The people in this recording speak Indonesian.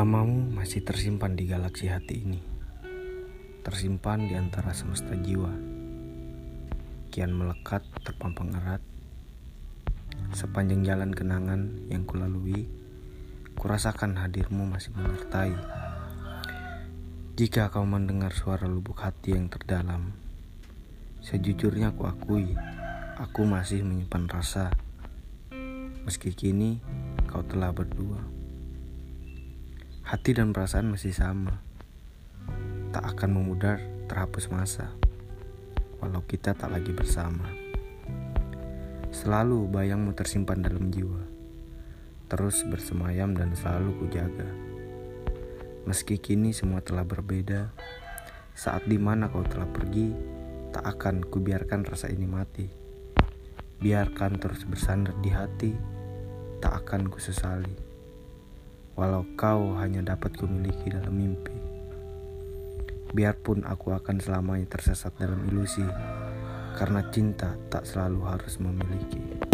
Namamu masih tersimpan di galaksi hati ini, tersimpan di antara semesta jiwa, kian melekat terpampang erat. Sepanjang jalan kenangan yang kulalui, kurasakan hadirmu masih menyertai. Jika kau mendengar suara lubuk hati yang terdalam, sejujurnya aku akui, aku masih menyimpan rasa. Meski kini kau telah berdua. Hati dan perasaan masih sama. Tak akan memudar terhapus masa. Walau kita tak lagi bersama. Selalu bayangmu tersimpan dalam jiwa. Terus bersemayam dan selalu kujaga. Meski kini semua telah berbeda, saat di mana kau telah pergi, tak akan kubiarkan rasa ini mati. Biarkan terus bersandar di hati, tak akan kusesali walau kau hanya dapat kumiliki dalam mimpi. Biarpun aku akan selamanya tersesat dalam ilusi, karena cinta tak selalu harus memiliki.